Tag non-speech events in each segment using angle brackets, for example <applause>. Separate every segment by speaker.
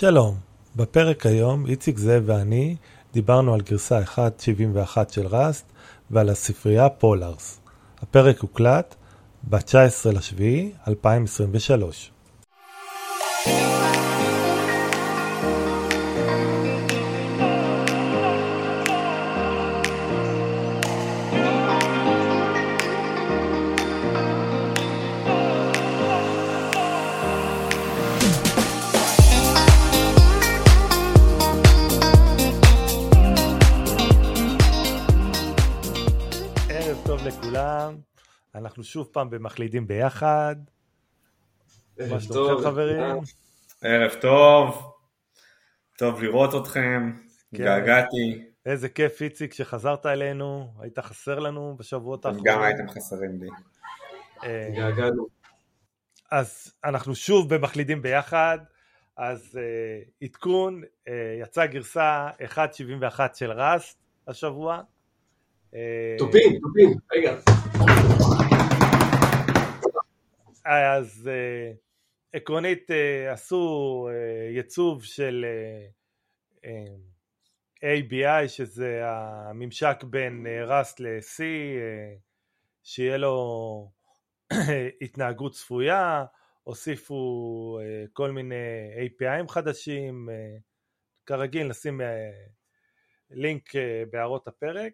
Speaker 1: שלום, בפרק היום איציק זאב ואני דיברנו על גרסה 1.71 של ראסט ועל הספרייה פולארס. הפרק הוקלט ב-19 לשביעי 2023. שוב פעם במחלידים ביחד. מה
Speaker 2: ערב
Speaker 1: שלומכם
Speaker 2: טוב,
Speaker 1: חברים?
Speaker 2: ערב טוב, טוב לראות אתכם,
Speaker 1: כן.
Speaker 2: התגעגעתי,
Speaker 1: איזה כיף איציק שחזרת אלינו, היית חסר לנו בשבועות האחרונים.
Speaker 2: גם הייתם חסרים לי.
Speaker 1: אה,
Speaker 3: התגעגענו.
Speaker 1: אז אנחנו שוב במחלידים ביחד, אז אה, עדכון, אה, יצאה גרסה 1.71 של ראסט השבוע. אה,
Speaker 3: טופין, טופין, רגע.
Speaker 1: אז אה, עקרונית אה, עשו ייצוב של אה, אה, ABI שזה הממשק בין ראסט ל-C שיהיה לו התנהגות צפויה, הוסיפו כל מיני API'ים חדשים, כרגיל נשים לינק בהערות הפרק.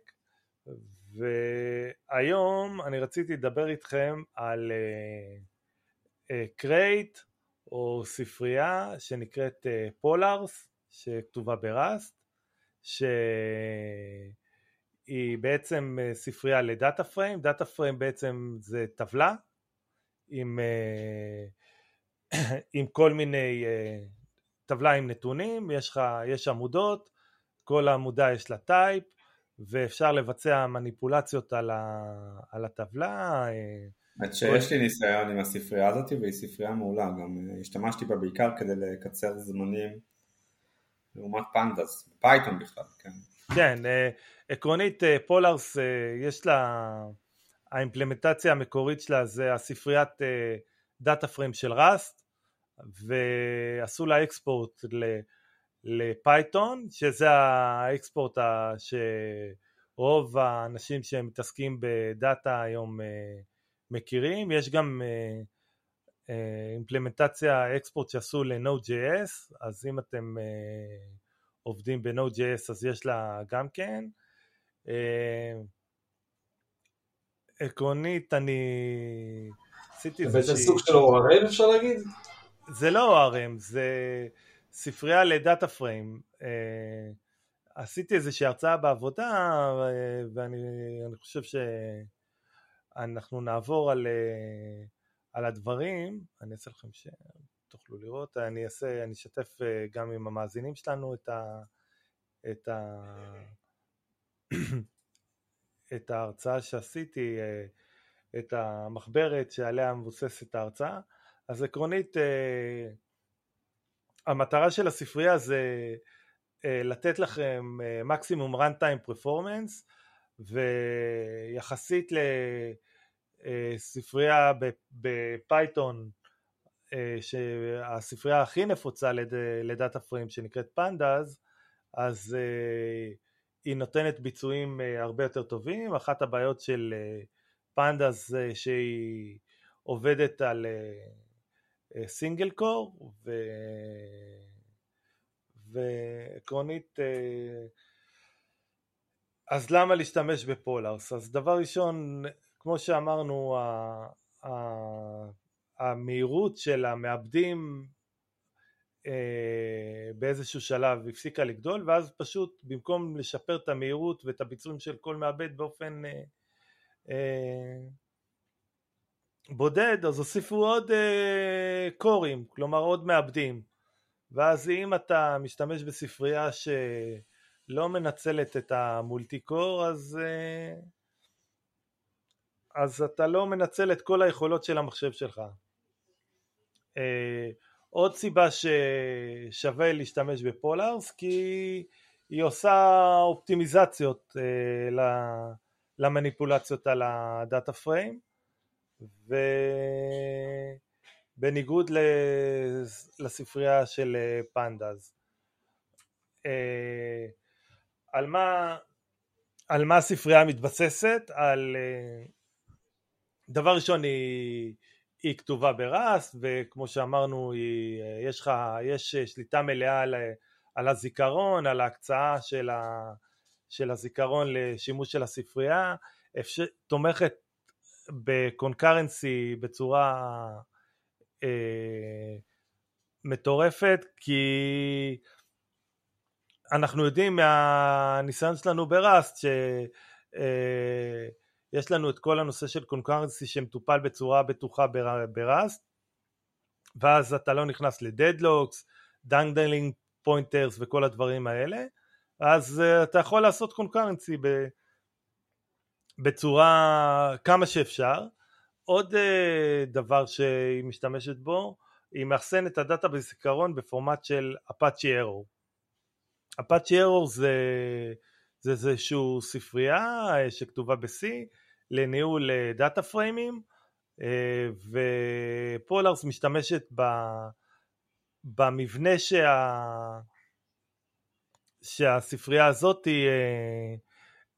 Speaker 1: והיום אני רציתי לדבר איתכם על crate או ספרייה שנקראת Polars שכתובה ב Rust שהיא בעצם אה, ספרייה ל data frame, data frame בעצם זה טבלה עם, אה, עם כל מיני אה, טבלה עם נתונים, יש לך, יש עמודות, כל עמודה יש לה type ואפשר לבצע מניפולציות על, ה, על הטבלה אה,
Speaker 2: האמת שיש לי ניסיון עם הספרייה הזאת והיא ספרייה מעולה, גם אה, השתמשתי בה בעיקר כדי לקצר זמנים לעומת Pandas, Python בכלל, כן.
Speaker 1: כן, אה, עקרונית אה, Polars יש לה, האימפלמנטציה המקורית שלה זה הספריית data frame של Rust ועשו לה export ל- Python שזה ה export שרוב האנשים שמתעסקים ב data היום מכירים, יש גם אה, אה, אימפלמנטציה export שעשו ל-Node.js אז אם אתם אה, עובדים ב-Node.js אז יש לה גם כן. אה, עקרונית אני עשיתי
Speaker 3: זה בעצם
Speaker 1: איזושהי...
Speaker 3: סוג של ORM אפשר להגיד?
Speaker 1: זה לא ORM, זה ספרייה לדאטה פריים. אה, עשיתי איזושהי הרצאה בעבודה ואני אני חושב שאנחנו נעבור על, אה, על הדברים, אני אעשה לכם שתוכלו לראות, אני אעשה, אני אשתף אה, גם עם המאזינים שלנו את ה... את ה... <clears throat> את ההרצאה שעשיתי, אה, את המחברת שעליה מבוססת ההרצאה. אז עקרונית המטרה של הספרייה זה לתת לכם מקסימום runtime performance ויחסית לספרייה בפייתון שהספרייה הכי נפוצה לדאטה פריים שנקראת פנדאז אז היא נותנת ביצועים הרבה יותר טובים אחת הבעיות של פנדאז שהיא עובדת על סינגל קור. ועקרונית אז למה להשתמש בפולארס? אז דבר ראשון כמו שאמרנו ה... ה... המהירות של המעבדים באיזשהו שלב הפסיקה לגדול ואז פשוט במקום לשפר את המהירות ואת הביצועים של כל מעבד באופן בודד אז הוסיפו עוד קורים, כלומר עוד מעבדים ואז אם אתה משתמש בספרייה שלא מנצלת את המולטי קור אז, אז אתה לא מנצל את כל היכולות של המחשב שלך עוד סיבה ששווה להשתמש בפולארס כי היא עושה אופטימיזציות למניפולציות על הדאטה פריים בניגוד לספרייה של פנדאז. על מה, על מה הספרייה מתבססת? על דבר ראשון היא, היא כתובה בראסט וכמו שאמרנו היא, יש, לך, יש שליטה מלאה על, על הזיכרון, על ההקצאה של, ה, של הזיכרון לשימוש של הספרייה, אפשר, תומכת בקונקרנסי בצורה אה, מטורפת כי אנחנו יודעים מהניסיון שלנו ב-Rust שיש אה, לנו את כל הנושא של concurrency שמטופל בצורה בטוחה ב-Rust ואז אתה לא נכנס ל-deadlocks, dangling pointers וכל הדברים האלה אז uh, אתה יכול לעשות concurrency בצורה כמה שאפשר. עוד uh, דבר שהיא משתמשת בו, היא מאחסן את הדאטה בזיכרון בפורמט של אפאצ'י ארור. אפאצ'י ארור זה, זה איזושהי ספרייה uh, שכתובה ב-C לניהול דאטה פריימים ופולארס משתמשת ב, במבנה שה, שהספרייה הזאת היא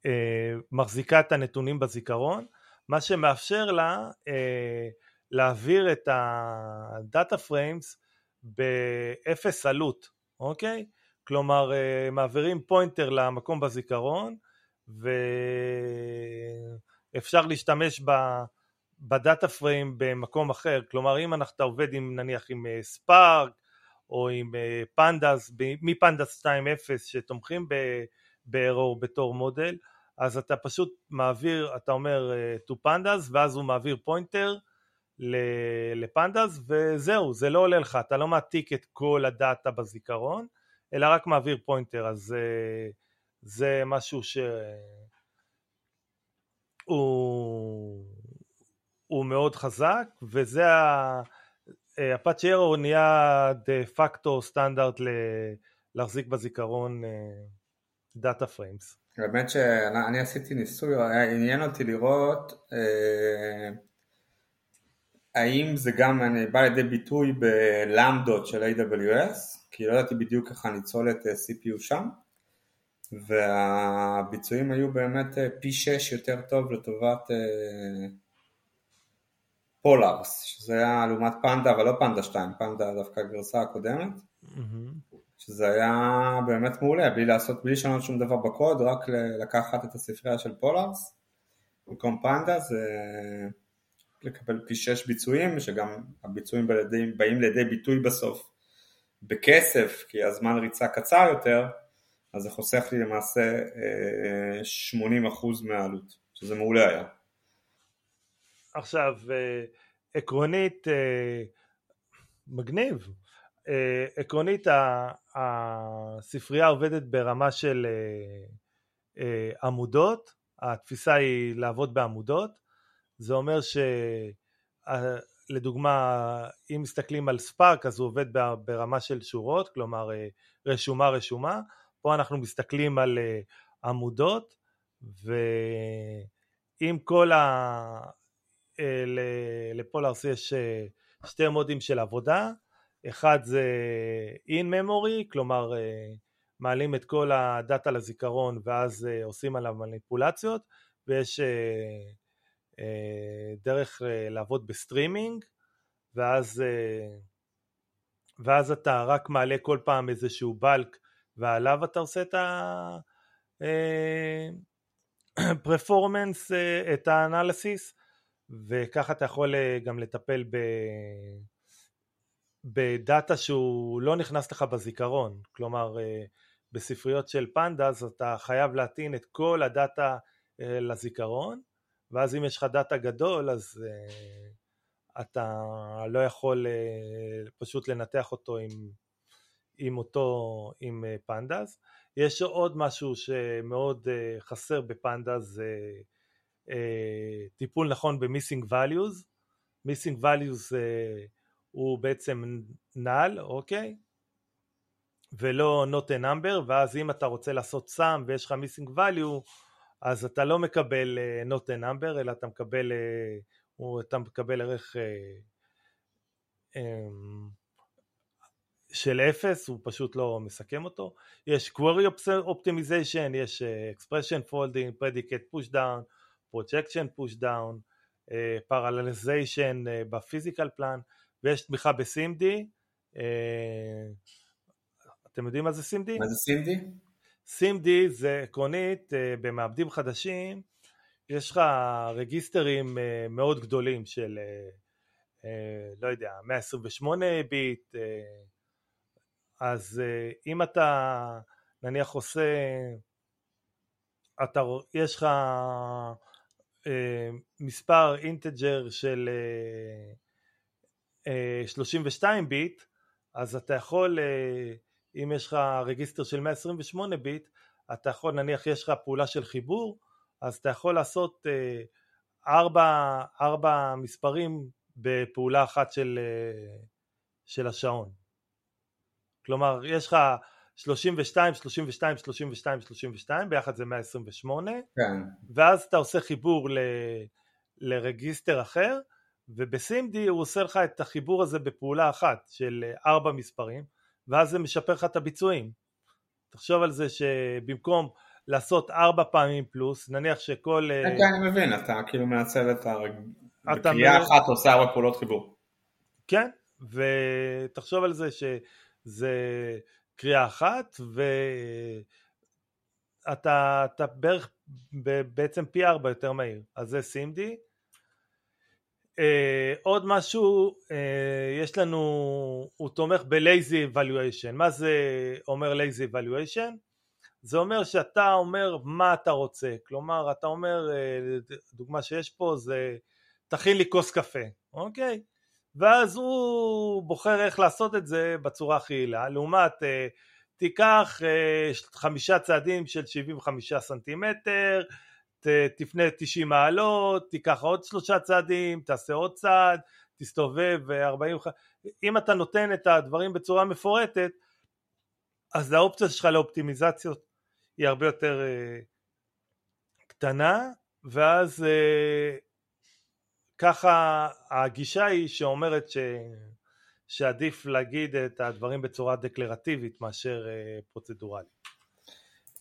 Speaker 1: אה, מחזיקה את הנתונים בזיכרון, מה שמאפשר לה אה, להעביר את ה-data frames באפס עלות, אוקיי? כלומר אה, מעבירים pointer למקום בזיכרון ואפשר להשתמש. ב-data frame במקום אחר, כלומר אם אתה עובד עם נניח עם Spark או עם Pandas, מ-Pandas 2.0 שתומכים בארור בתור מודל, אז אתה פשוט מעביר, אתה אומר to pandas ואז הוא מעביר pointer ל-Pandas וזהו, זה לא עולה לך, אתה לא מעתיק את כל ה-data בזיכרון, אלא רק מעביר pointer, אז uh, זה משהו ש... הוא, מאוד חזק וזה Apache Arrow נהיה דה פקטו סטנדרט להחזיק בזיכרון data uh, frames.
Speaker 2: האמת שאני עשיתי ניסוי, עניין אותי לראות אה, האם זה גם בא לידי ביטוי ב-Lambdaות של AWS, כי לא ידעתי בדיוק איך ניצול את אה, CPU שם, והביצועים היו באמת אה, פי 6 יותר טוב לטובת אה, Polars, שזה היה לעומת Panda, אבל לא Panda 2, Panda דווקא הגרסה הקודמת. Mm-hmm. שזה היה באמת מעולה, בלי לעשות, בלי לשנות שום דבר בקוד, רק לקחת את הספרייה של Polars במקום Panda, זה לקבל פי שש ביצועים, שגם הביצועים בלידי, באים לידי ביטוי בסוף בכסף, כי הזמן ריצה קצר יותר, אז זה חוסך לי למעשה 80% אה, מהעלות, שזה מעולה היה.
Speaker 1: עכשיו, אה, עקרונית, אה, מגניב. עקרונית הספרייה עובדת ברמה של עמודות, התפיסה היא לעבוד בעמודות, זה אומר שלדוגמה אם מסתכלים על ספארק אז הוא עובד ברמה של שורות, כלומר אה, רשומה רשומה, פה אנחנו מסתכלים על עמודות ואם כל ה... ל-Polars יש שתי modeים של עבודה, אחד זה in memory, כלומר אה, מעלים את כל ה-data לזיכרון ואז אה, עושים עליו מניפולציות, ויש אה, דרך לעבוד ב-streaming, ואז, ואז אתה רק מעלה כל פעם איזשהו בלק ועליו אתה עושה את ה-performance, את האנליסיס, וככה אתה יכול גם לטפל ב... בדאטה שהוא לא נכנס לך בזיכרון, כלומר אה, בספריות של פנדס אתה חייב להטעין את כל הדאטה אה, לזיכרון, ואז אם יש לך דאטה גדול אז אה, אתה לא יכול פשוט לנתח אותו עם, עם אותו, עם פנדס. יש עוד משהו שמאוד חסר בפנדס, זה טיפול נכון ב-missing values. missing values הוא בעצם null, אוקיי? ולא not a number, ואז אם אתה רוצה לעשות sum ויש לך missing value, אז אתה לא מקבל uh, not a number, אלא אתה מקבל, uh, אתה מקבל ערך uh, של אפס, הוא פשוט לא מסכם אותו. יש query optimization, יש uh, expression folding, predicate push down, projection push down, uh, parallelization uh, בפיזיקל פלן, ויש תמיכה ב-SIMD. Uh, אתם יודעים מה זה SIMD?
Speaker 2: מה זה SIMD?
Speaker 1: SIMD זה עקרונית, uh, במעבדים חדשים, יש לך רגיסטרים uh, מאוד גדולים של, uh, לא יודע, 128 ביט, אז אה, אם אתה נניח עושה, אתה, יש לך אה, מספר אינטג'ר של 32 אה, ביט, אז אתה יכול, אם יש לך רגיסטר של 128 ביט, אתה יכול, נניח יש לך פעולה של חיבור, אז אתה יכול לעשות ארבע, ארבע מספרים בפעולה אחת של, של השעון. כלומר יש לך 32, 32, 32, 32, ביחד זה 128,
Speaker 2: כן.
Speaker 1: ואז אתה עושה חיבור ל, לרגיסטר אחר, ובסימדי הוא עושה לך את החיבור הזה בפעולה אחת של ארבע מספרים, ואז זה משפר לך את הביצועים. תחשוב על זה שבמקום לעשות ארבע פעמים פלוס, נניח שכל...
Speaker 2: כן, כן, אני מבין, אתה כאילו מנצל את הרג... בקריאה אחת עושה ארבע פעולות חיבור.
Speaker 1: כן, ותחשוב על זה ש... זה קריאה אחת ואתה אתה בערך בעצם פי ארבע יותר מהיר אז זה סימדי Uh, עוד משהו, uh, יש לנו, הוא תומך ב-lazy evaluation. מה זה אומר lazy evaluation? זה אומר שאתה אומר מה אתה רוצה. כלומר, אתה אומר, uh, דוגמה שיש פה זה, תכין לי כוס קפה, אוקיי? ואז הוא בוחר איך לעשות את זה בצורה הכי יעילה, לעומת אה, תיקח אה, חמישה צעדים של 75 סנטימטר, תפנה 90 מעלות, תיקח עוד שלושה צעדים, תעשה עוד צעד, תסתובב 40, אם אתה נותן את הדברים בצורה מפורטת, אז האופציה שלך לאופטימיזציות היא הרבה יותר אה, קטנה, ואז אה, ככה הגישה היא שאומרת ש... שעדיף להגיד את הדברים בצורה דקלרטיבית מאשר אה, פרוצדורלית.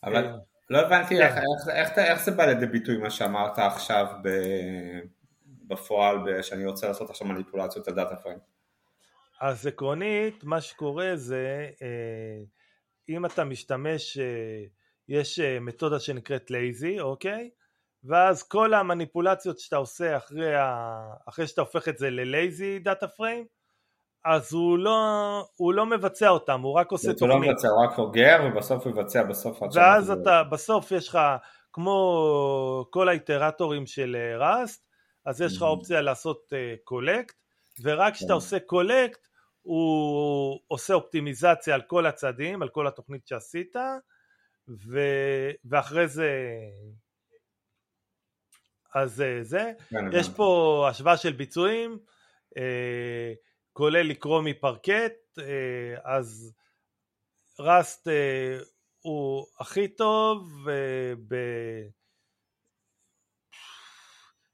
Speaker 2: אבל אה, לא הבנתי כן. איך, איך, איך, איך זה בא לידי ביטוי מה שאמרת עכשיו ב, בפועל שאני רוצה לעשות עכשיו מניפולציות על דאטה פריים.
Speaker 1: אז עקרונית מה שקורה זה אה, אם אתה משתמש, יש מתודה שנקראת לייזי, אוקיי? ואז כל המניפולציות שאתה עושה אחרי, ה... אחרי שאתה הופך את זה ל-lazy data frame אז הוא לא, הוא לא מבצע אותם, הוא רק עושה תוכנית.
Speaker 2: הוא לא מבצע, הוא רק אוגר ובסוף הוא מבצע בסוף.
Speaker 1: ואז אתה, בסוף יש לך, כמו כל ה-iteratorים של Rust, אה, אז יש לך mm-hmm. אופציה לעשות collect, uh, ורק כשאתה כן. עושה collect, הוא עושה אופטימיזציה על כל הצעדים, על כל התוכנית שעשית, ו... ואחרי זה אז אה, זה, כן, יש פה השוואה של ביצועים, אה, כולל לקרוא מפרקט, אה, אז ראסט הוא הכי טוב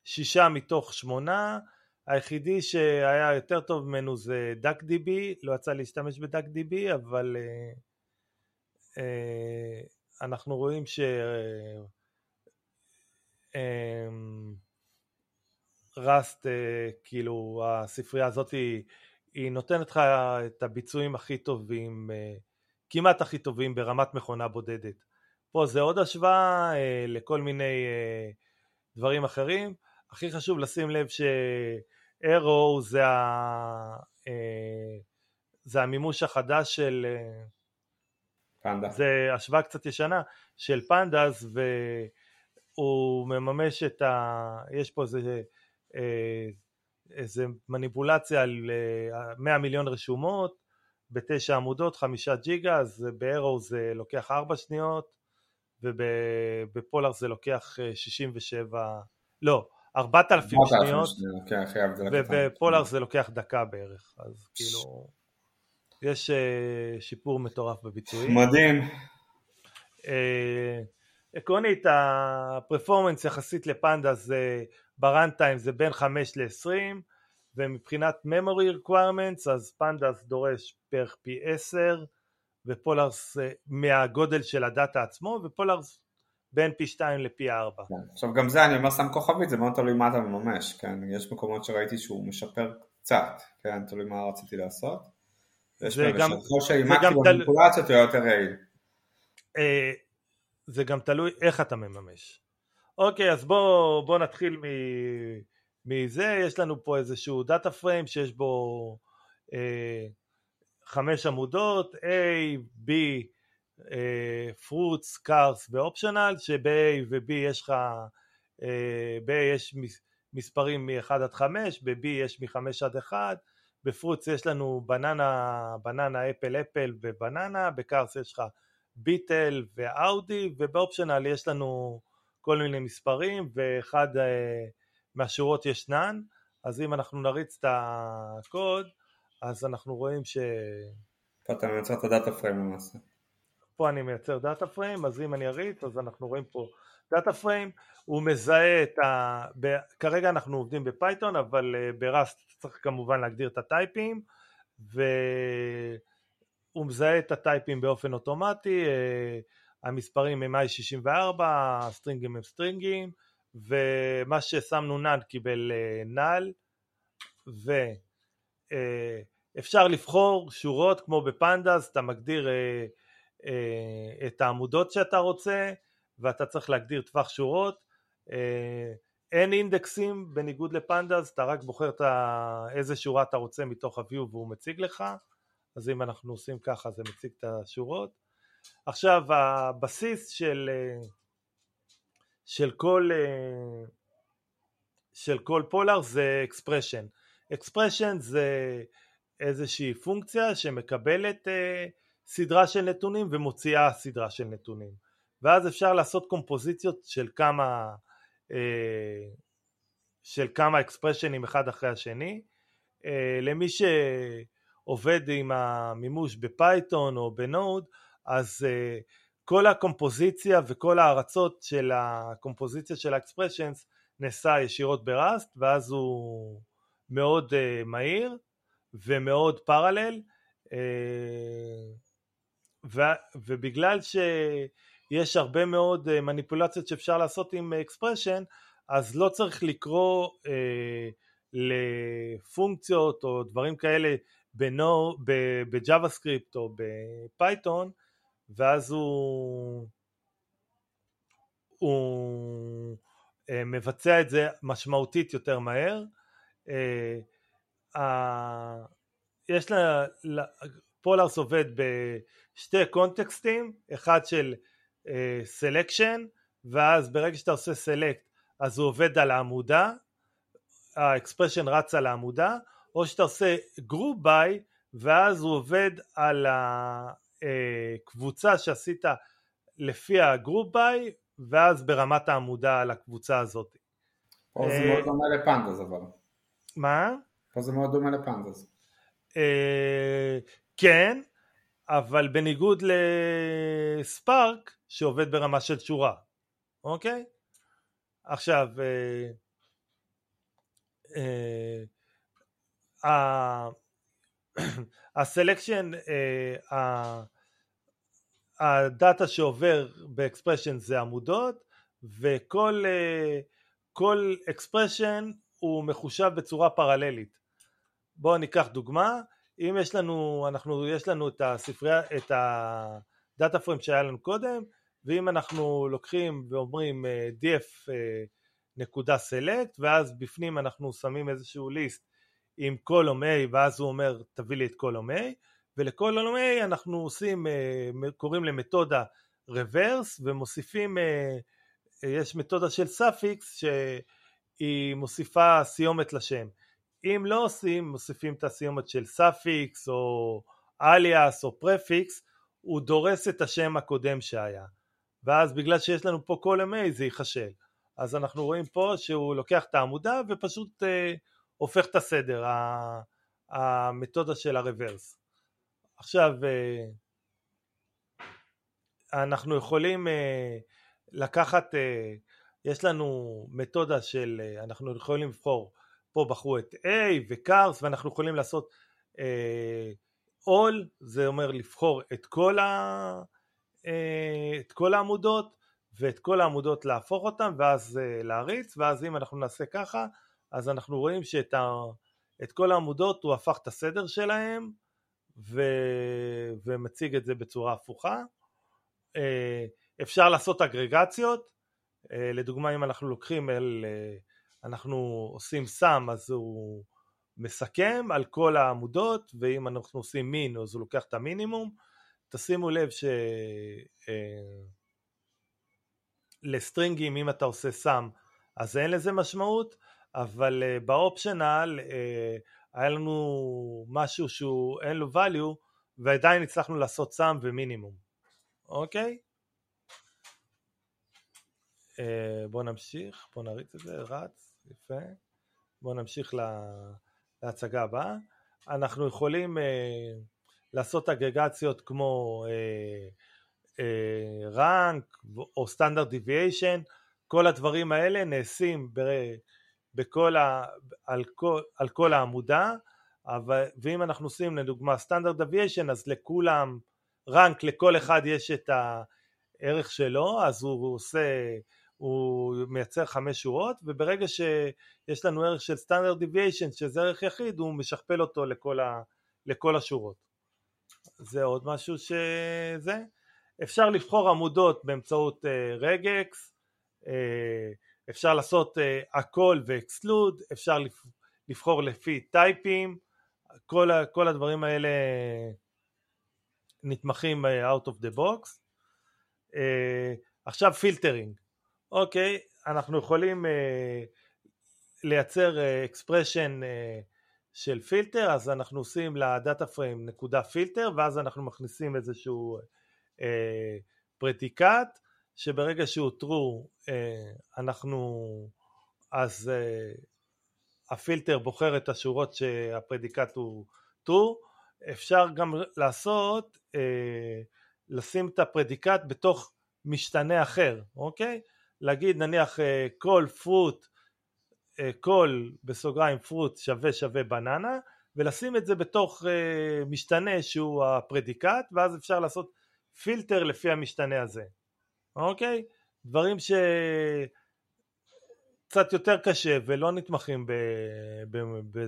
Speaker 1: בשישה מתוך שמונה, היחידי שהיה יותר טוב ממנו זה דאק דיבי, לא יצא להשתמש בדאק דיבי, אבל אנחנו רואים ש... ראסט, אה, כאילו הספרייה הזאת היא, היא נותנת לך את הביצועים הכי טובים, אה, כמעט הכי טובים ברמת מכונה בודדת. פה זה עוד השוואה אה, לכל מיני דברים אחרים. הכי חשוב לשים לב שאירו זה, ה... זה המימוש החדש של...
Speaker 2: פנדה.
Speaker 1: זה השוואה קצת ישנה של פנדס ו... הוא מממש את ה... יש פה איזה, אה, איזה מניפולציה על 100 אה, מיליון רשומות בתשע עמודות, חמישה ג'יגה, אז באירו זה לוקח ארבע שניות ובפולר זה לוקח 67, אה, לא, 4,000 שניות, ובפולר זה לוקח דקה בערך, אז כאילו יש שיפור מטורף בביצועים.
Speaker 2: מדהים.
Speaker 1: עקרונית הפרפורמנס יחסית לפנדה זה בראנטיים זה בין 5 ל-20 ומבחינת memory requirements אז פנדס דורש בערך פי 10 ופולארס מהגודל של הדאטה עצמו ופולארס בין פי 2 לפי 4.
Speaker 2: כן. עכשיו גם זה אני אומר שם כוכבית זה מאוד תלוי מה אתה מממש, כן? יש מקומות שראיתי שהוא משפר קצת, כן? תלוי מה רציתי לעשות.
Speaker 1: זה גם,
Speaker 2: שעם
Speaker 1: זה גם תל...
Speaker 2: מניפולציות הוא יותר רעיל.
Speaker 1: אה, זה גם תלוי איך אתה מממש. אוקיי אז בוא, בוא נתחיל מ... מזה, יש לנו פה איזשהו דאטה פריים שיש בו אה, חמש עמודות, A, B, fruits, cars ו-optional, שב-A וב-B יש לך, אה, ב-A יש מספרים מ-1 עד 5, ב-B יש מ-5 עד 1, ב-fruits יש לנו banana, banana, apple, apple ו-banana, ב-cars יש לך beetle ו-Audi, וב-optional יש לנו כל מיני מספרים, ואחד אה, מהשורות ישנן, אז אם אנחנו נריץ את הקוד, אז אנחנו רואים ש...
Speaker 2: פה אתה מייצר את ה-data frame למעשה.
Speaker 1: פה אני מייצר data frame, אז אם אני אריץ, אז אנחנו רואים פה data frame, הוא מזהה את ה... ב... כרגע אנחנו עובדים ב-Python, אבל uh, ב-Rust צריך כמובן להגדיר את ה-typeים, והוא מזהה את ה-typeים באופן אוטומטי, uh, המספרים הם i64, ה-stringים הם stringים, ומה ששמנו NaN קיבל null, ואפשר לבחור שורות כמו בפנדס, אתה מגדיר אה, את העמודות שאתה רוצה ואתה צריך להגדיר טווח שורות אה, אין אינדקסים בניגוד לפנדס, אתה רק בוחר את איזה שורה אתה רוצה מתוך ה-view והוא מציג לך, אז אם אנחנו עושים ככה זה מציג את השורות. עכשיו הבסיס של, אה, של כל, של כל Polar זה expression. expression זה איזושהי פונקציה שמקבלת סדרה של נתונים ומוציאה סדרה של נתונים ואז אפשר לעשות קומפוזיציות של כמה אה, של כמה expressionים אחד אחרי השני אה, למי שעובד עם המימוש ב-Python או ב-Node אז אה, כל הקומפוזיציה וכל ההרצות של הקומפוזיציה של ה-expressions נעשה ישירות ב-Rust ואז הוא מאוד מהיר ומאוד parallel ו, ובגלל שיש הרבה מאוד אה, מניפולציות שאפשר לעשות עם expression אז לא צריך לקרוא אה, לפונקציות או דברים כאלה ב-JavaScript או ב-Python ואז הוא, הוא אה, מבצע את זה משמעותית יותר מהר. אה, אה, יש לה, Polars עובד בשתי contextים, אחד של selection uh, ואז ברגע שאתה עושה select אז הוא עובד על העמודה, ה-expression רץ על העמודה, או שאתה עושה group by ואז הוא עובד על הקבוצה אה, שעשית לפי הגרופ ביי ואז ברמת העמודה על הקבוצה הזאת.
Speaker 2: פה זה מאוד דומה לפנדס אבל.
Speaker 1: מה?
Speaker 2: פה זה מאוד דומה לפנדס.
Speaker 1: אה, כן, אבל בניגוד לספארק שעובד ברמה של שורה, אוקיי? עכשיו, אה, <clears throat> ה selection, אה, ה data שעובר ב expression זה עמודות וכל כל expression הוא מחושב בצורה פרללית. בואו ניקח דוגמה, אם יש לנו, אנחנו, יש לנו את הספרייה, את ה data frame שהיה לנו קודם, ואם אנחנו לוקחים ואומרים אה, df אה, נקודה select, ואז בפנים אנחנו שמים איזשהו list עם קולום A, ואז הוא אומר תביא לי את קולום A, ולקולום A אנחנו עושים, אה, קוראים למתודה reverse, ומוסיפים, יש מתודה של suffix שהיא מוסיפה סיומת לשם. אם לא עושים, מוסיפים את הסיומת של סאפיקס או אליאס או פרפיקס, הוא דורס את השם הקודם שהיה. ואז בגלל שיש לנו פה כל ימי זה ייחשל. אז אנחנו רואים פה שהוא לוקח את העמודה ופשוט אה, הופך את הסדר, המתודה של הרוורס. עכשיו, אה, אנחנו יכולים אה, לקחת, אה, יש לנו מתודה של, אנחנו יכולים לבחור פה בחרו את A וקארס ואנחנו יכולים לעשות all, זה אומר לבחור את כל, ה, את כל העמודות ואת כל העמודות להפוך אותן ואז להריץ ואז אם אנחנו נעשה ככה אז אנחנו רואים שאת ה, את כל העמודות הוא הפך את הסדר שלהם ו, ומציג את זה בצורה הפוכה. אה, אפשר לעשות אגרגציות, אה, לדוגמה אם אנחנו לוקחים אל, אה, אנחנו עושים סם אז הוא מסכם על כל העמודות ואם אנחנו עושים מין אז הוא לוקח את המינימום. תשימו לב ש... לסטרינגים אם אתה עושה סם אז אין לזה משמעות אבל באופשנל היה לנו משהו שהוא אין לו value ועדיין הצלחנו לעשות סם ומינימום. אוקיי? Uh, בואו נמשיך, בואו נריץ את זה, רץ, יפה. בואו נמשיך לה, להצגה הבאה. אנחנו יכולים אה, לעשות אגרגציות כמו rank או standard deviation כל הדברים האלה נעשים בכל ה, על, כל, על כל העמודה, אבל, ואם אנחנו עושים לדוגמה standard deviation אז לכולם, rank לכל אחד יש את הערך שלו, אז הוא עושה, הוא מייצר חמש שורות, וברגע שיש לנו ערך של סטנדרט דוויישן שזה ערך יחיד, הוא משכפל אותו לכל, ה, לכל השורות. זה עוד משהו שזה. אפשר לבחור עמודות באמצעות אה, regex, אה, אפשר לעשות אה, הכל ו exclude, אפשר לבחור לפי טייפים, כל, כל הדברים האלה נתמכים אה, out of the box. אה, עכשיו filtering, אוקיי, אנחנו יכולים אה, לייצר אקספרשן uh, של פילטר, אז אנחנו עושים ל data frame נקודה פילטר, ואז אנחנו מכניסים איזשהו אה, predicate, שברגע true אה, אנחנו אז אה, הפילטר בוחר את השורות שה predicate הוא true אפשר גם לעשות אה, לשים את ה predicate בתוך משתנה אחר אוקיי? להגיד נניח כל פרוט כל בסוגריים פרוט שווה שווה בננה ולשים את זה בתוך משתנה שהוא הפרדיקט ואז אפשר לעשות פילטר לפי המשתנה הזה אוקיי? דברים שקצת יותר קשה ולא נתמכים ב... ב... ב...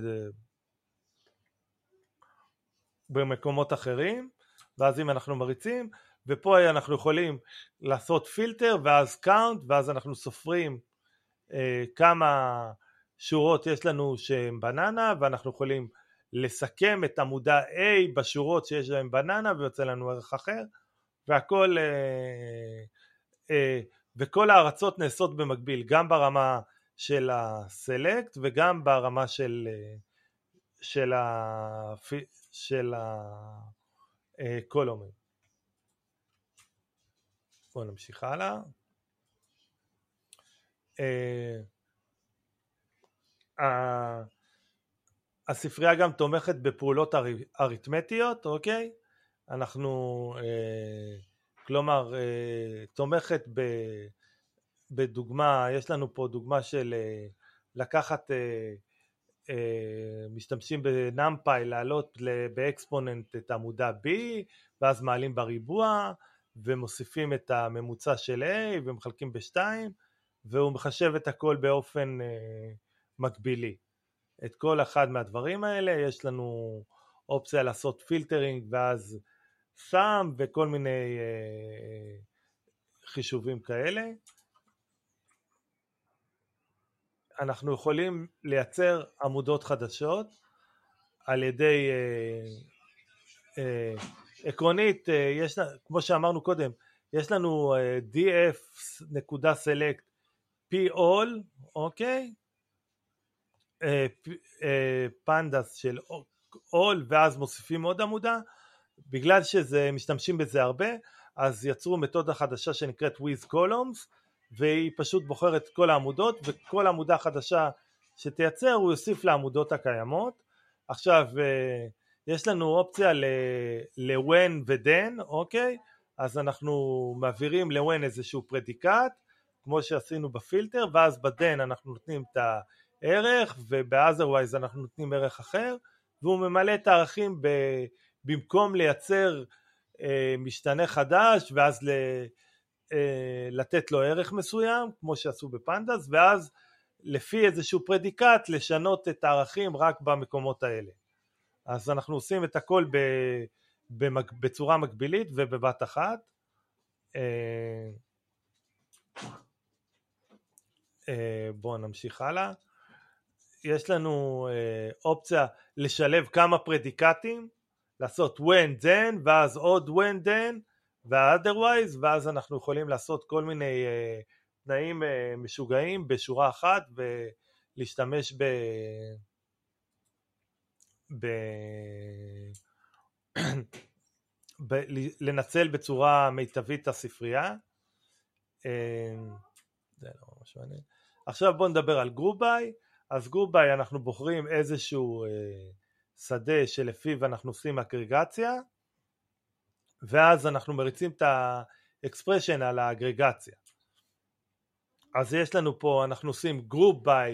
Speaker 1: במקומות אחרים ואז אם אנחנו מריצים ופה אנחנו יכולים לעשות פילטר ואז count ואז אנחנו סופרים אה, כמה שורות יש לנו שהן בננה ואנחנו יכולים לסכם את עמודה A בשורות שיש להן בננה ויוצא לנו ערך אחר והכל אה, וכל ההרצות נעשות במקביל גם ברמה של ה select וגם ברמה של אה, של ה... של הקולומים. בואו נמשיך הלאה. הספרייה גם תומכת בפעולות אריתמטיות, אוקיי? אנחנו כלומר אה, תומכת ב, בדוגמה, יש לנו פה דוגמה של אה, לקחת, אה, משתמשים ב NumPy להעלות ב exponent את עמודה B ואז מעלים בריבוע ומוסיפים את הממוצע של A ומחלקים ב-2 והוא מחשב את הכל באופן מקבילי. את כל אחד מהדברים האלה יש לנו אופציה לעשות filtering ואז sum וכל מיני אה, חישובים כאלה. אנחנו יכולים לייצר עמודות חדשות על ידי אה, אה, עקרונית, אה, יש, כמו שאמרנו קודם, יש לנו אה, df.select p all, אוקיי? אה, אה, פנדס של all ואז מוסיפים עוד עמודה בגלל שזה משתמשים בזה הרבה אז יצרו מתודה חדשה שנקראת with columns והיא פשוט בוחרת כל העמודות וכל עמודה חדשה שתייצר הוא יוסיף לעמודות הקיימות. עכשיו אה, יש לנו אופציה ל-when ו-then אוקיי? אז אנחנו מעבירים ל-when איזשהו פרדיקט כמו שעשינו בפילטר ואז ב-then אנחנו נותנים את ערך וב-otherwise אנחנו נותנים ערך אחר והוא ממלא את הערכים ב, במקום לייצר אה, משתנה חדש ואז ל, אה, לתת לו ערך מסוים כמו שעשו בפנדס ואז לפי איזשהו פרדיקט לשנות את הערכים רק במקומות האלה. אז אנחנו עושים את הכל ב, במק, בצורה מקבילית ובבת אחת. אה, אה, בואו נמשיך הלאה. יש לנו אה, אופציה לשלב כמה פרדיקטים, לעשות when then ואז עוד when then ו-otherwise ואז אנחנו יכולים לעשות כל מיני אה, תנאים אה, משוגעים בשורה אחת ולהשתמש ב... ב... ב... לנצל בצורה מיטבית את הספרייה. זה לא ממש מעניין. עכשיו בואו נדבר על group by. אז group by אנחנו בוחרים איזשהו אה, שדה שלפיו אנחנו עושים אגרגציה ואז אנחנו מריצים את ה expression על האגרגציה. אז יש לנו פה אנחנו עושים group by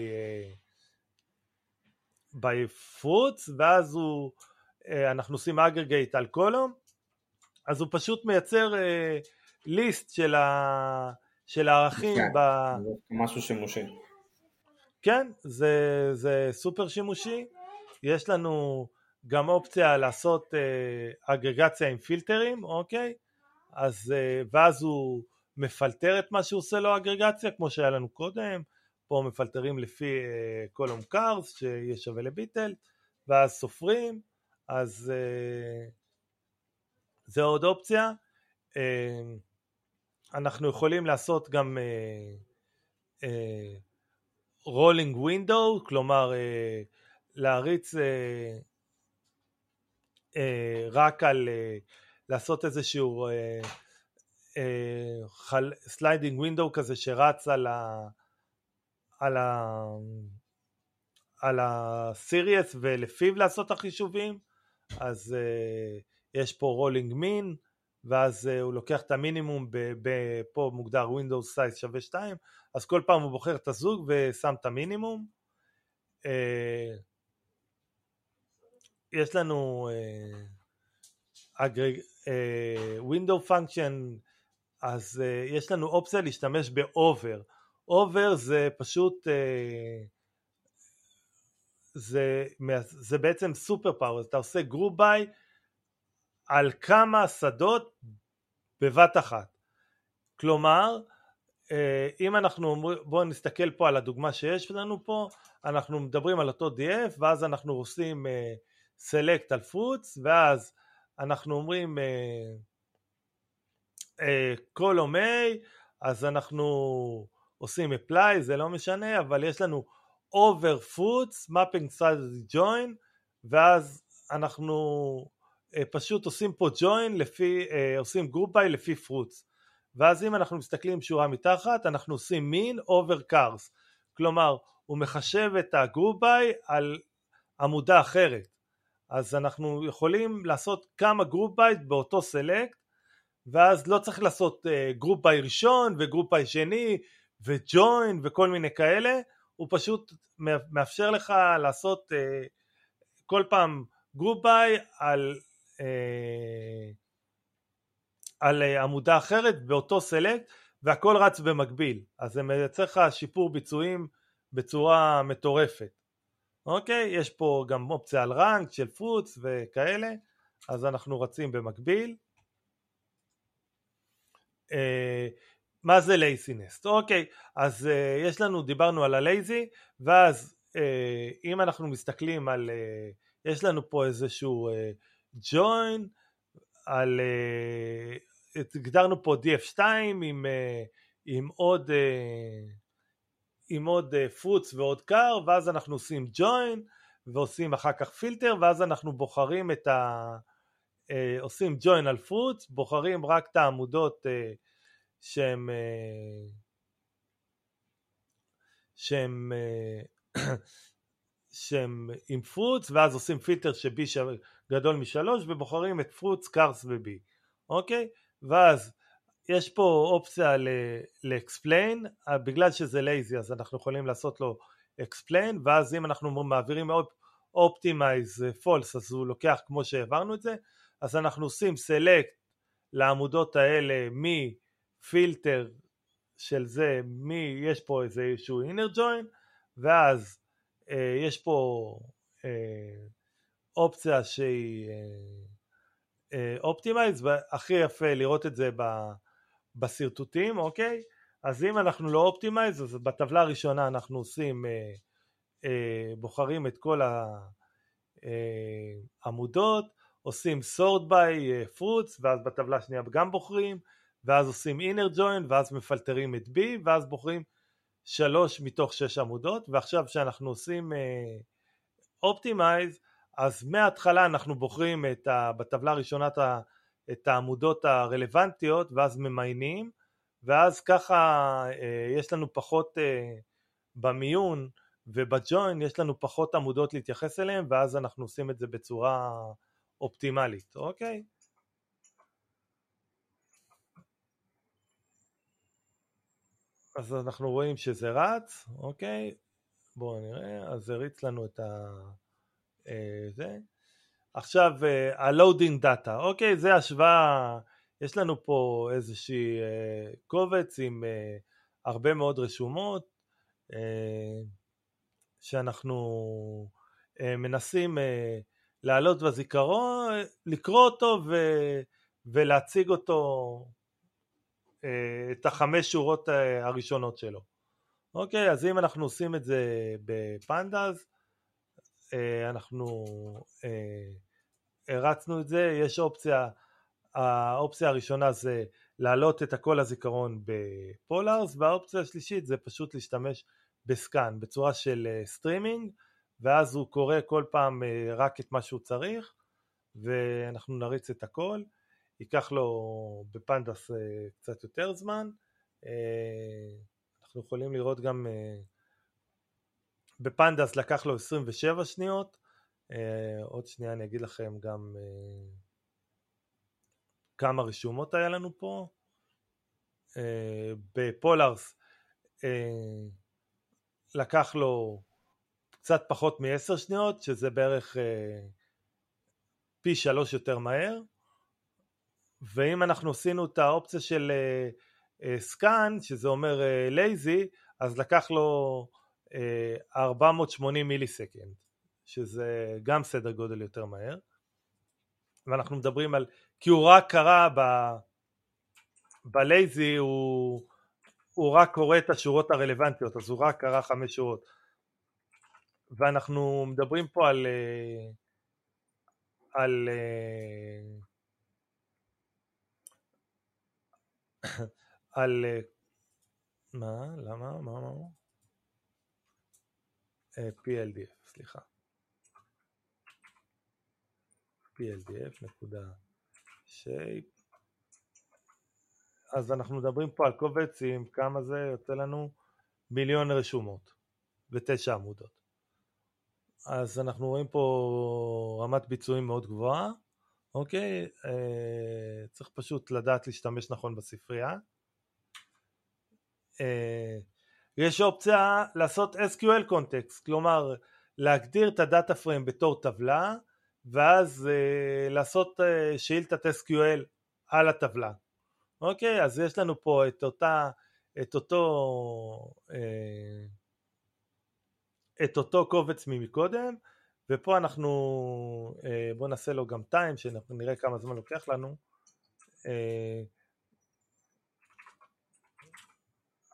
Speaker 1: by fruits ואז הוא אה, אנחנו עושים aggregate על column אז הוא פשוט מייצר אה, ליסט של, ה, של הערכים
Speaker 2: כן,
Speaker 1: ב...
Speaker 2: משהו שימושי.
Speaker 1: כן, זה, זה סופר שימושי, יש לנו גם אופציה לעשות אה, אגרגציה עם פילטרים, אוקיי? אז, אה, ואז הוא מפלטר את מה שהוא עושה לו אגרגציה, כמו שהיה לנו קודם, פה מפלטרים לפי אה, קולום קארס, שיהיה שווה לביטל, ואז סופרים, אז אה, זה עוד אופציה. אה, אנחנו יכולים לעשות גם אה, אה, rolling window, כלומר אה, להריץ אה, אה, רק על, לעשות איזשהו sliding window כזה שרץ על ה... על ה... על הסיריוס ולפיו לעשות את החישובים אז uh, יש פה רולינג מין ואז uh, הוא לוקח את המינימום, פה מוגדר Windows size שווה 2, אז כל פעם הוא בוחר את הזוג ושם את המינימום. Uh, יש לנו uh, אגרג, uh, window function, אז אה, יש לנו אופציה להשתמש ב-over. over זה פשוט, אה, זה, זה בעצם super power, אתה עושה group by על כמה שדות בבת אחת. כלומר, אה, אם אנחנו אומרים, בואו נסתכל פה על הדוגמה שיש לנו פה, אנחנו מדברים על אותו DF ואז אנחנו עושים אה, select על fruits ואז אנחנו אומרים column A אז אנחנו עושים apply זה לא משנה אבל יש לנו over fruits mapping strategy join ואז אנחנו אה, פשוט עושים פה join לפי, אה, עושים group by לפי fruits. ואז אם אנחנו מסתכלים שורה מתחת אנחנו עושים min over cars כלומר הוא מחשב את ה-group by על עמודה אחרת אז אנחנו יכולים לעשות כמה group by באותו select ואז לא צריך לעשות uh, group by ראשון וגroup by שני וjoin וכל מיני כאלה. הוא פשוט מאפשר לך לעשות uh, כל פעם group by על אה, על אה, עמודה אחרת באותו סלקט והכל רץ במקביל. אז זה מייצר לך שיפור ביצועים בצורה מטורפת אוקיי יש פה גם אופציה על רנק של פרוץ וכאלה אז אנחנו רצים במקביל אה, מה זה לייסינס? אוקיי אז uh, יש לנו דיברנו על הלייזי ואז uh, אם אנחנו מסתכלים על uh, יש לנו פה איזשהו uh, join על uh, הגדרנו פה df2 עם, אה, עם עוד אה, עם עוד אה, fruits ועוד car ואז אנחנו עושים join ועושים אחר כך פילטר ואז אנחנו בוחרים את ה... אה, עושים join על fruits בוחרים רק את העמודות אה, שהם שהם <coughs> שהם עם fruits ואז עושים filter ש B גדול משלוש ובוחרים את fruits, cars ו B, אוקיי? ואז יש פה אופציה ל-explain, אה, בגלל שזה lazy אז אנחנו יכולים לעשות לו explain ואז אם אנחנו מעבירים optimize false אז הוא לוקח כמו שהעברנו את זה אז אנחנו עושים select לעמודות האלה מפילטר של זה, מי, יש פה איזה איזשהו inner join ואז אה, יש פה אה, אופציה שהיא optimize, אה, והכי יפה לראות את זה בשרטוטים, אוקיי? אז אם אנחנו לא optimize, אז בטבלה הראשונה אנחנו עושים, אה, אה, בוחרים את כל העמודות, עושים sort by fruits, ואז בטבלה השנייה גם בוחרים, ואז עושים inner join, ואז מפלטרים את B, ואז בוחרים שלוש מתוך שש עמודות, ועכשיו כשאנחנו עושים אופטימייז, uh, אז מההתחלה אנחנו בוחרים את ה, בטבלה הראשונה את העמודות הרלוונטיות ואז ממיינים ואז ככה אה, יש לנו פחות אה, במיון ובג'וין יש לנו פחות עמודות להתייחס אליהן ואז אנחנו עושים את זה בצורה אופטימלית, אוקיי? אז אנחנו רואים שזה רץ, אוקיי? בואו נראה, אז הריץ לנו את ה... אה, זה. עכשיו ה-loading data, אוקיי, זה השוואה, יש לנו פה איזושהי אה, קובץ עם אה, הרבה מאוד רשומות שאנחנו מנסים להעלות בזיכרון, לקרוא אותו ו, ולהציג אותו, את החמש שורות הראשונות שלו. אוקיי, אז אם אנחנו עושים את זה ב-Pandas, אה, אנחנו אה, הרצנו את זה, יש אופציה, האופציה הראשונה זה להעלות את הכל לזיכרון ב-Polars והאופציה השלישית זה פשוט להשתמש ב-scan בצורה של סטרימינג אה, ואז הוא קורא כל פעם רק את מה שהוא צריך ואנחנו נריץ את הכל, ייקח לו בפנדס קצת יותר זמן, אנחנו יכולים לראות גם בפנדס לקח לו 27 שניות, אה, עוד שנייה אני אגיד לכם גם אה, כמה רשומות היה לנו פה. אה, בפולארס לקח לו קצת פחות מ-10 שניות, שזה בערך פי שלוש יותר מהר. ואם אנחנו עשינו את האופציה של scan, שזה אומר lazy, אז לקח לו 480 millisecond, שזה גם סדר גודל יותר מהר, ואנחנו מדברים על, כי הוא רק קרא ב... ב-lazy הוא, הוא רק קורא את השורות הרלוונטיות, אז הוא רק קרא חמש שורות. ואנחנו מדברים פה על, על <coughs> על מה? למה? מה אמרנו? PLDF, סליחה. PLDF נקודה shape. אז אנחנו מדברים פה על קובץ עם כמה זה יוצא לנו? מיליון רשומות ותשע עמודות. אז אנחנו רואים פה רמת ביצועים מאוד גבוהה אוקיי? אה, צריך פשוט לדעת להשתמש נכון בספרייה. אה, יש אופציה לעשות SQL context, כלומר להגדיר את הדאטה פריים בתור טבלה ואז אה, לעשות אה, שאילתת SQL על הטבלה. אוקיי, אז יש לנו פה את אותה, את אותו, אה, את אותו קובץ ממקודם ופה אנחנו, אה, בואו נעשה לו גם time שנראה כמה זמן לוקח לנו. אה,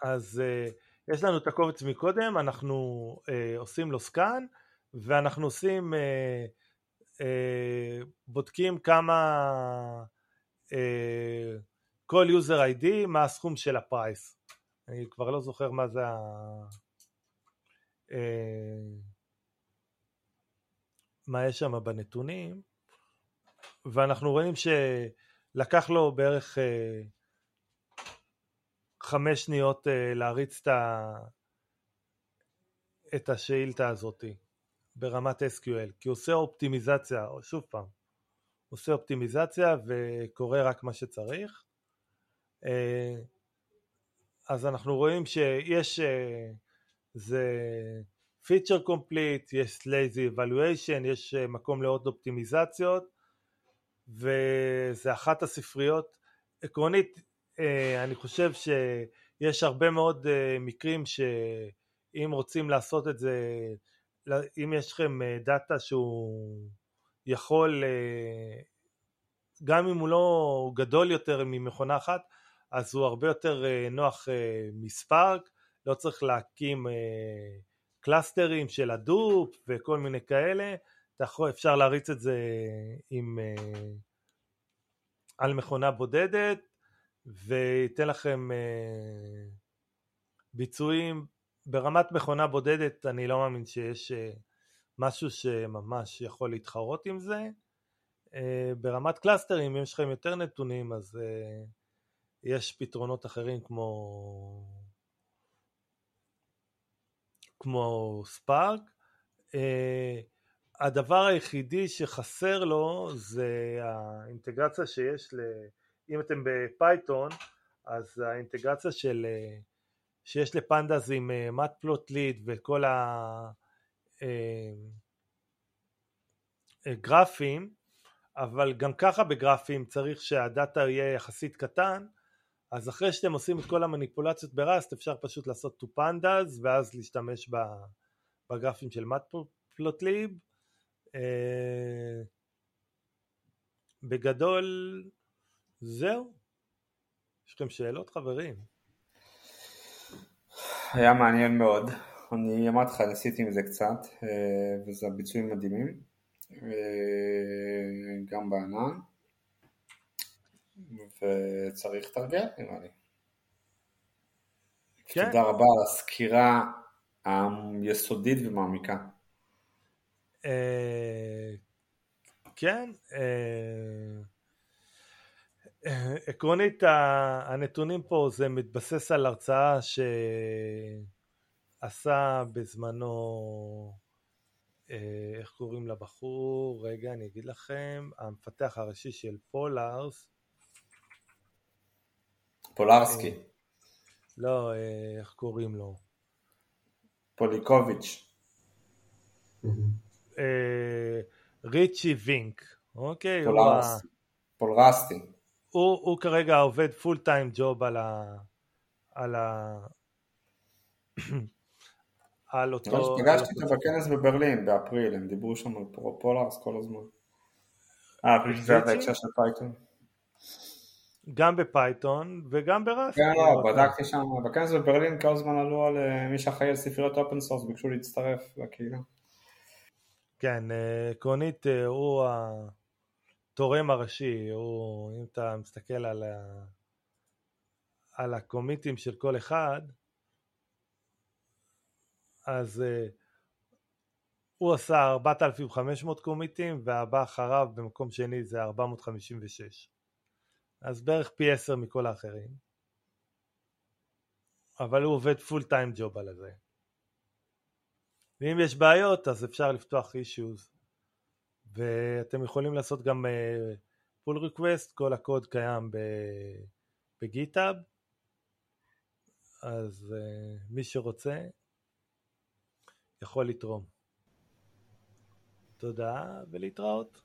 Speaker 1: אז אה, יש לנו את הקובץ מקודם, אנחנו אה, עושים לו סקאן ואנחנו עושים, אה, אה, בודקים כמה, אה, כל user ID, מה הסכום של ה-price. אני כבר לא זוכר מה זה ה... אה, מה יש שם בנתונים, ואנחנו רואים שלקח לו בערך אה, חמש שניות uh, להריץ את השאילתה הזאת ברמת SQL, כי הוא עושה אופטימיזציה, שוב פעם, הוא עושה אופטימיזציה וקורא רק מה שצריך. Uh, אז אנחנו רואים שיש, uh, זה feature complete, יש lazy evaluation, יש מקום לעוד אופטימיזציות וזה אחת הספריות, עקרונית אני חושב שיש הרבה מאוד מקרים שאם רוצים לעשות את זה, אם יש לכם data שהוא יכול, גם אם הוא לא גדול יותר ממכונה אחת, אז הוא הרבה יותר נוח מ-Spark, לא צריך להקים clusterים של Hadoop וכל מיני כאלה, אפשר להריץ את זה עם, על מכונה בודדת וייתן לכם ביצועים ברמת מכונה בודדת אני לא מאמין שיש משהו שממש יכול להתחרות עם זה ברמת קלאסטרים אם יש לכם יותר נתונים אז יש פתרונות אחרים כמו כמו ספארק. Uh, הדבר היחידי שחסר לו זה האינטגרציה שיש, ל... אם אתם בפייתון, אז האינטגרציה של, uh, שיש לפנדס עם מתפלוטליד uh, וכל הגרפים, אבל גם ככה בגרפים צריך שהדאטה יהיה יחסית קטן, אז אחרי שאתם עושים את כל המניפולציות בראסט אפשר פשוט לעשות to pandas ואז להשתמש בגרפים של אה, בגדול זהו יש לכם שאלות חברים?
Speaker 2: היה מעניין מאוד אני אמרתי לך ניסיתי עם זה קצת אה, וזה ביצועים מדהימים אה, גם בענן וצריך לתרגל נראה לי. כן. תודה רבה על הסקירה היסודית ומעמיקה.
Speaker 1: אה, כן, עקרונית הנתונים פה זה מתבסס על הרצאה שעשה בזמנו, אה, איך קוראים לבחור? רגע אני אגיד לכם, המפתח הראשי של פולארס,
Speaker 2: פולרסקי.
Speaker 1: לא, אה, איך קוראים לו?
Speaker 2: פוליקוביץ'.
Speaker 1: אה, Ritchie Vink, אוקיי?
Speaker 2: פולרסטי.
Speaker 1: הוא, הוא כרגע עובד full time job על ה... על ה... <clears throat> על אותו...
Speaker 2: פגשתי אותו בכנס בברלין באפריל, הם דיברו שם על Polars כל הזמן. אה, זה בהקשר של פייתון.
Speaker 1: גם בפייתון וגם ב-Rust.
Speaker 2: כן, לא, בדקתי שם, בכנס בברלין כל הזמן עלו על אה, מי שאחראי על ספריות open source, ביקשו להצטרף לקהילה.
Speaker 1: כן, אה, עקרונית אה, הוא התורם הראשי, הוא, אם אתה מסתכל על, ה... על ה-commitים של כל אחד, אז הוא עשה 4,500 commitים והבא אחריו במקום שני זה 456. אז בערך פי עשר מכל האחרים. אבל הוא עובד full time job על זה. ואם יש בעיות אז אפשר לפתוח אישיוז ואתם יכולים לעשות גם pull uh, request, כל הקוד קיים ב-GitHub אז uh, מי שרוצה יכול לתרום. תודה ולהתראות.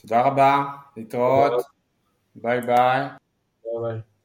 Speaker 2: תודה רבה, להתראות. Bye bye.
Speaker 3: Bye bye.